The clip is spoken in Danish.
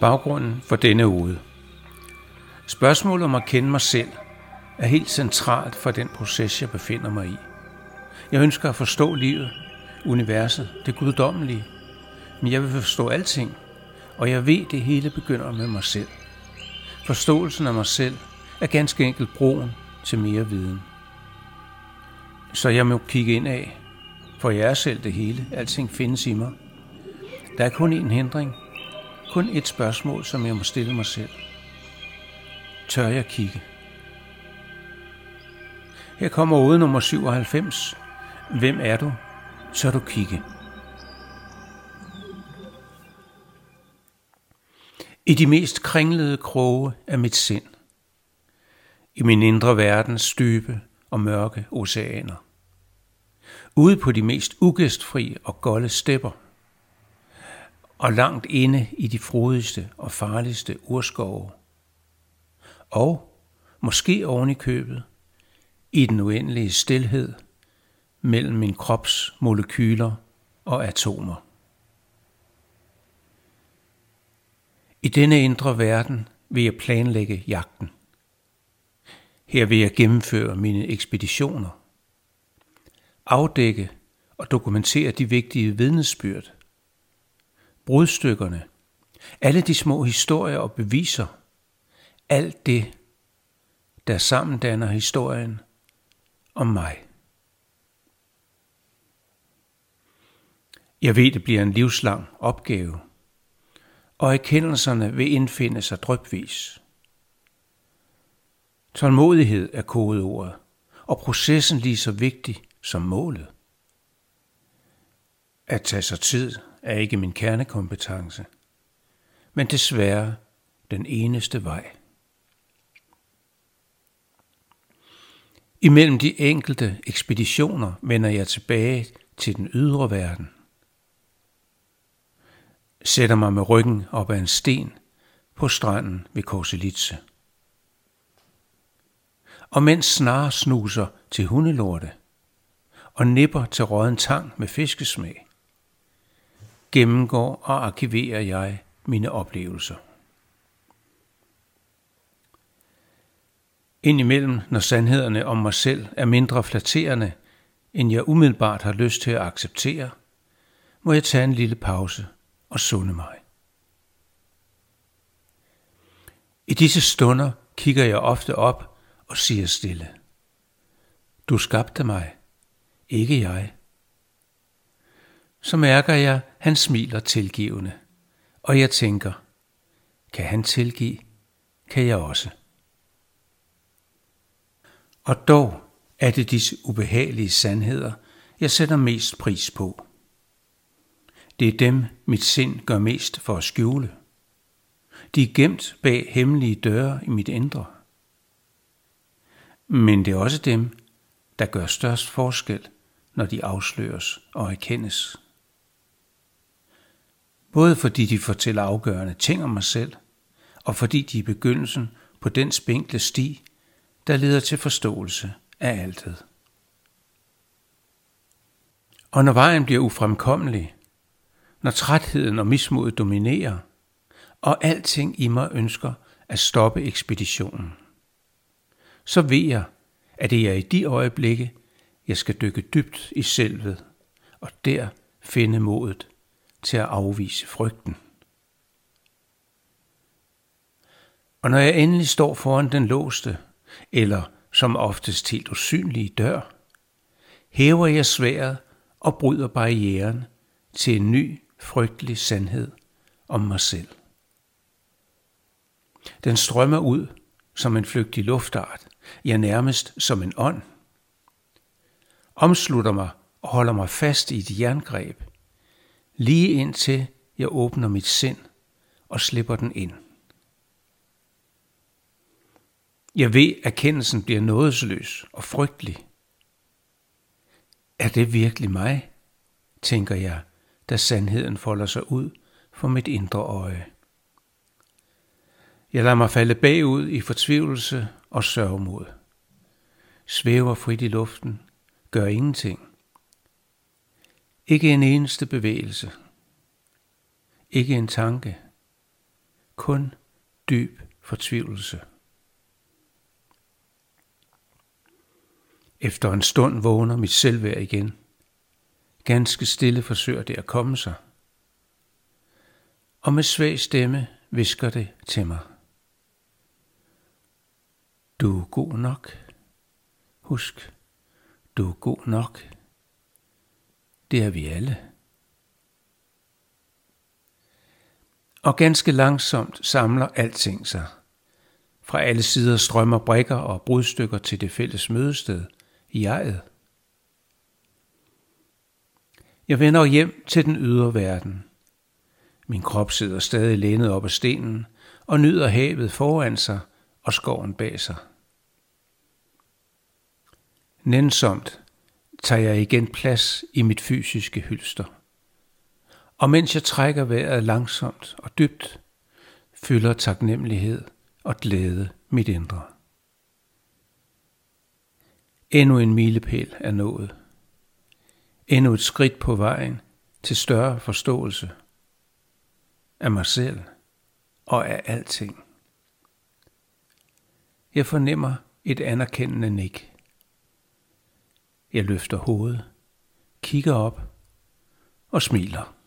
Baggrunden for denne uge. Spørgsmålet om at kende mig selv er helt centralt for den proces, jeg befinder mig i. Jeg ønsker at forstå livet, universet, det guddommelige, men jeg vil forstå alting, og jeg ved, det hele begynder med mig selv. Forståelsen af mig selv er ganske enkelt broen til mere viden. Så jeg må kigge ind af, for jeg er selv det hele. Alting findes i mig. Der er kun én hindring, kun et spørgsmål, som jeg må stille mig selv. Tør jeg kigge? Her kommer ude nummer 97. Hvem er du? Tør du kigge? I de mest kringlede kroge af mit sind. I min indre verdens dybe og mørke oceaner. Ude på de mest ugæstfri og golde stepper – og langt inde i de frodigste og farligste urskove. Og måske oven i købet, i den uendelige stilhed mellem min krops molekyler og atomer. I denne indre verden vil jeg planlægge jagten. Her vil jeg gennemføre mine ekspeditioner. Afdække og dokumentere de vigtige vidnesbyrd, brudstykkerne, alle de små historier og beviser, alt det, der sammen danner historien om mig. Jeg ved, det bliver en livslang opgave, og erkendelserne vil indfinde sig drøbvis. Tålmodighed er kodeordet, og processen lige så vigtig som målet. At tage sig tid er ikke min kernekompetence, men desværre den eneste vej. Imellem de enkelte ekspeditioner vender jeg tilbage til den ydre verden. Sætter mig med ryggen op ad en sten på stranden ved Korselitse. Og mens snare snuser til hundelorte og nipper til råden tang med fiskesmag, gennemgår og arkiverer jeg mine oplevelser. Indimellem, når sandhederne om mig selv er mindre flatterende, end jeg umiddelbart har lyst til at acceptere, må jeg tage en lille pause og sunde mig. I disse stunder kigger jeg ofte op og siger stille. Du skabte mig, ikke jeg så mærker jeg, han smiler tilgivende. Og jeg tænker, kan han tilgive, kan jeg også. Og dog er det disse ubehagelige sandheder, jeg sætter mest pris på. Det er dem, mit sind gør mest for at skjule. De er gemt bag hemmelige døre i mit indre. Men det er også dem, der gør størst forskel, når de afsløres og erkendes både fordi de fortæller afgørende ting om mig selv, og fordi de er begyndelsen på den spinkle sti, der leder til forståelse af altet. Og når vejen bliver ufremkommelig, når trætheden og mismodet dominerer, og alting i mig ønsker at stoppe ekspeditionen, så ved jeg, at det er i de øjeblikke, jeg skal dykke dybt i selvet, og der finde modet til at afvise frygten. Og når jeg endelig står foran den låste, eller som oftest helt usynlige dør, hæver jeg sværet og bryder barrieren til en ny, frygtelig sandhed om mig selv. Den strømmer ud som en flygtig luftart, ja nærmest som en ånd. Omslutter mig og holder mig fast i et jerngreb, lige indtil jeg åbner mit sind og slipper den ind. Jeg ved, at kendelsen bliver nådesløs og frygtelig. Er det virkelig mig, tænker jeg, da sandheden folder sig ud for mit indre øje. Jeg lader mig falde bagud i fortvivlelse og sørgmod. Svæver frit i luften, gør ingenting. Ikke en eneste bevægelse. Ikke en tanke. Kun dyb fortvivlelse. Efter en stund vågner mit selvværd igen. Ganske stille forsøger det at komme sig. Og med svag stemme visker det til mig. Du er god nok. Husk, du er god nok. Det er vi alle. Og ganske langsomt samler alting sig. Fra alle sider strømmer brikker og brudstykker til det fælles mødested, jeget. Jeg vender hjem til den ydre verden. Min krop sidder stadig lænet op ad stenen og nyder havet foran sig og skoven bag sig. Nænsomt tager jeg igen plads i mit fysiske hylster. Og mens jeg trækker vejret langsomt og dybt, fylder taknemmelighed og glæde mit indre. Endnu en milepæl er nået. Endnu et skridt på vejen til større forståelse af mig selv og af alting. Jeg fornemmer et anerkendende nik. Jeg løfter hovedet, kigger op og smiler.